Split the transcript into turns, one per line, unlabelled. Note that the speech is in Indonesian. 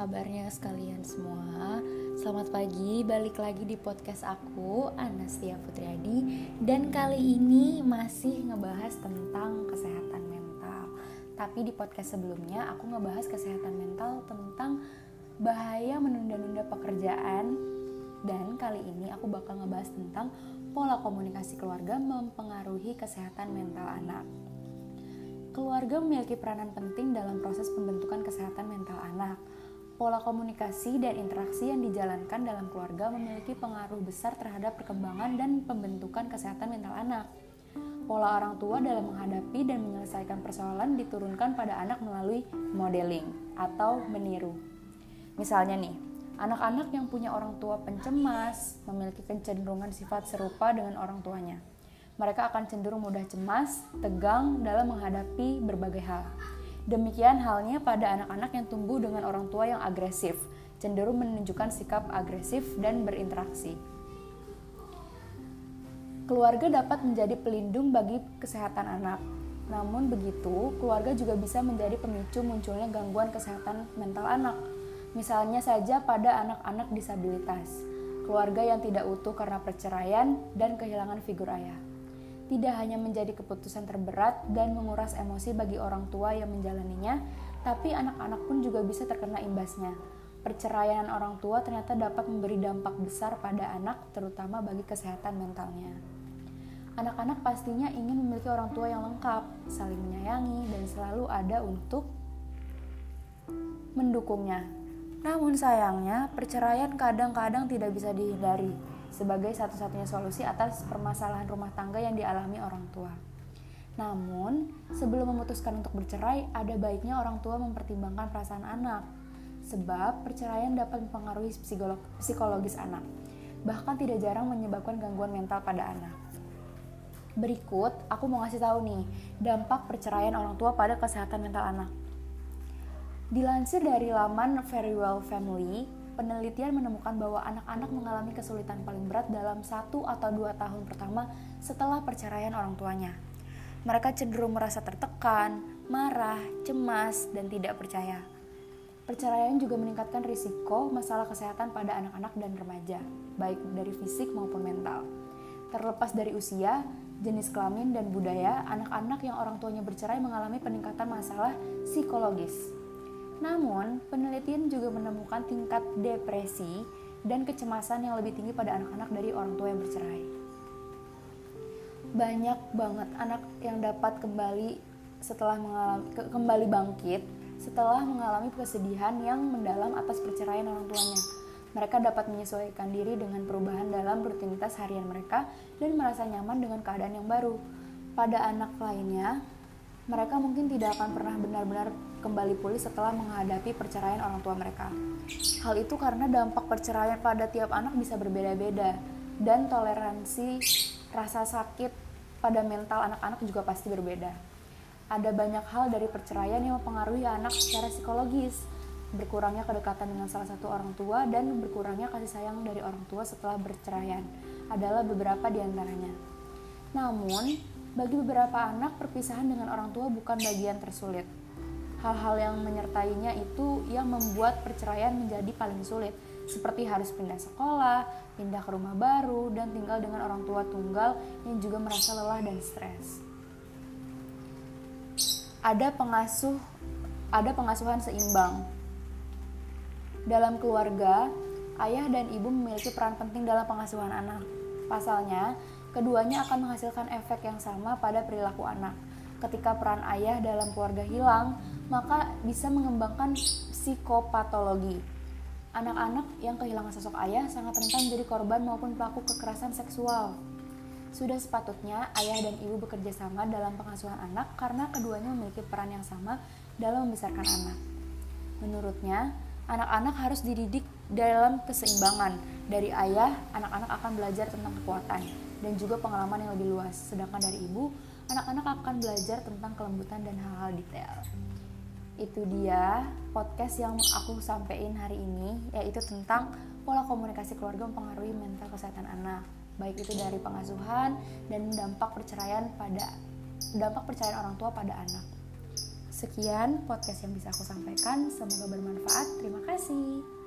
kabarnya sekalian semua? Selamat pagi, balik lagi di podcast aku, Anastasia Putriadi Dan kali ini masih ngebahas tentang kesehatan mental Tapi di podcast sebelumnya aku ngebahas kesehatan mental tentang bahaya menunda-nunda pekerjaan Dan kali ini aku bakal ngebahas tentang pola komunikasi keluarga mempengaruhi kesehatan mental anak Keluarga memiliki peranan penting dalam proses pembentukan kesehatan mental anak. Pola komunikasi dan interaksi yang dijalankan dalam keluarga memiliki pengaruh besar terhadap perkembangan dan pembentukan kesehatan mental anak. Pola orang tua dalam menghadapi dan menyelesaikan persoalan diturunkan pada anak melalui modeling atau meniru. Misalnya nih, anak-anak yang punya orang tua pencemas memiliki kecenderungan sifat serupa dengan orang tuanya mereka akan cenderung mudah cemas, tegang dalam menghadapi berbagai hal. Demikian halnya pada anak-anak yang tumbuh dengan orang tua yang agresif, cenderung menunjukkan sikap agresif dan berinteraksi. Keluarga dapat menjadi pelindung bagi kesehatan anak. Namun begitu, keluarga juga bisa menjadi pemicu munculnya gangguan kesehatan mental anak. Misalnya saja pada anak-anak disabilitas, keluarga yang tidak utuh karena perceraian dan kehilangan figur ayah tidak hanya menjadi keputusan terberat dan menguras emosi bagi orang tua yang menjalaninya, tapi anak-anak pun juga bisa terkena imbasnya. Perceraian orang tua ternyata dapat memberi dampak besar pada anak, terutama bagi kesehatan mentalnya. Anak-anak pastinya ingin memiliki orang tua yang lengkap, saling menyayangi, dan selalu ada untuk mendukungnya. Namun sayangnya, perceraian kadang-kadang tidak bisa dihindari sebagai satu-satunya solusi atas permasalahan rumah tangga yang dialami orang tua. Namun, sebelum memutuskan untuk bercerai, ada baiknya orang tua mempertimbangkan perasaan anak, sebab perceraian dapat mempengaruhi psikologis anak, bahkan tidak jarang menyebabkan gangguan mental pada anak. Berikut, aku mau ngasih tahu nih, dampak perceraian orang tua pada kesehatan mental anak. Dilansir dari laman Very Well Family, penelitian menemukan bahwa anak-anak mengalami kesulitan paling berat dalam satu atau dua tahun pertama setelah perceraian orang tuanya. Mereka cenderung merasa tertekan, marah, cemas, dan tidak percaya. Perceraian juga meningkatkan risiko masalah kesehatan pada anak-anak dan remaja, baik dari fisik maupun mental. Terlepas dari usia, jenis kelamin, dan budaya, anak-anak yang orang tuanya bercerai mengalami peningkatan masalah psikologis, namun, penelitian juga menemukan tingkat depresi dan kecemasan yang lebih tinggi pada anak-anak dari orang tua yang bercerai. Banyak banget anak yang dapat kembali setelah mengalami kembali bangkit setelah mengalami kesedihan yang mendalam atas perceraian orang tuanya. Mereka dapat menyesuaikan diri dengan perubahan dalam rutinitas harian mereka dan merasa nyaman dengan keadaan yang baru. Pada anak lainnya, mereka mungkin tidak akan pernah benar-benar kembali pulih setelah menghadapi perceraian orang tua mereka. Hal itu karena dampak perceraian pada tiap anak bisa berbeda-beda dan toleransi rasa sakit pada mental anak-anak juga pasti berbeda. Ada banyak hal dari perceraian yang mempengaruhi anak secara psikologis, berkurangnya kedekatan dengan salah satu orang tua dan berkurangnya kasih sayang dari orang tua setelah berceraian adalah beberapa di antaranya. Namun, bagi beberapa anak, perpisahan dengan orang tua bukan bagian tersulit hal-hal yang menyertainya itu yang membuat perceraian menjadi paling sulit seperti harus pindah sekolah, pindah ke rumah baru, dan tinggal dengan orang tua tunggal yang juga merasa lelah dan stres. Ada pengasuh, ada pengasuhan seimbang. Dalam keluarga, ayah dan ibu memiliki peran penting dalam pengasuhan anak. Pasalnya, keduanya akan menghasilkan efek yang sama pada perilaku anak. Ketika peran ayah dalam keluarga hilang, maka bisa mengembangkan psikopatologi. Anak-anak yang kehilangan sosok ayah sangat rentan menjadi korban maupun pelaku kekerasan seksual. Sudah sepatutnya ayah dan ibu bekerja sama dalam pengasuhan anak karena keduanya memiliki peran yang sama dalam membesarkan anak. Menurutnya, anak-anak harus dididik dalam keseimbangan. Dari ayah, anak-anak akan belajar tentang kekuatan dan juga pengalaman yang lebih luas. Sedangkan dari ibu, anak-anak akan belajar tentang kelembutan dan hal-hal detail itu dia podcast yang aku sampaikan hari ini yaitu tentang pola komunikasi keluarga mempengaruhi mental kesehatan anak baik itu dari pengasuhan dan dampak perceraian pada dampak perceraian orang tua pada anak Sekian podcast yang bisa aku sampaikan. Semoga bermanfaat. Terima kasih.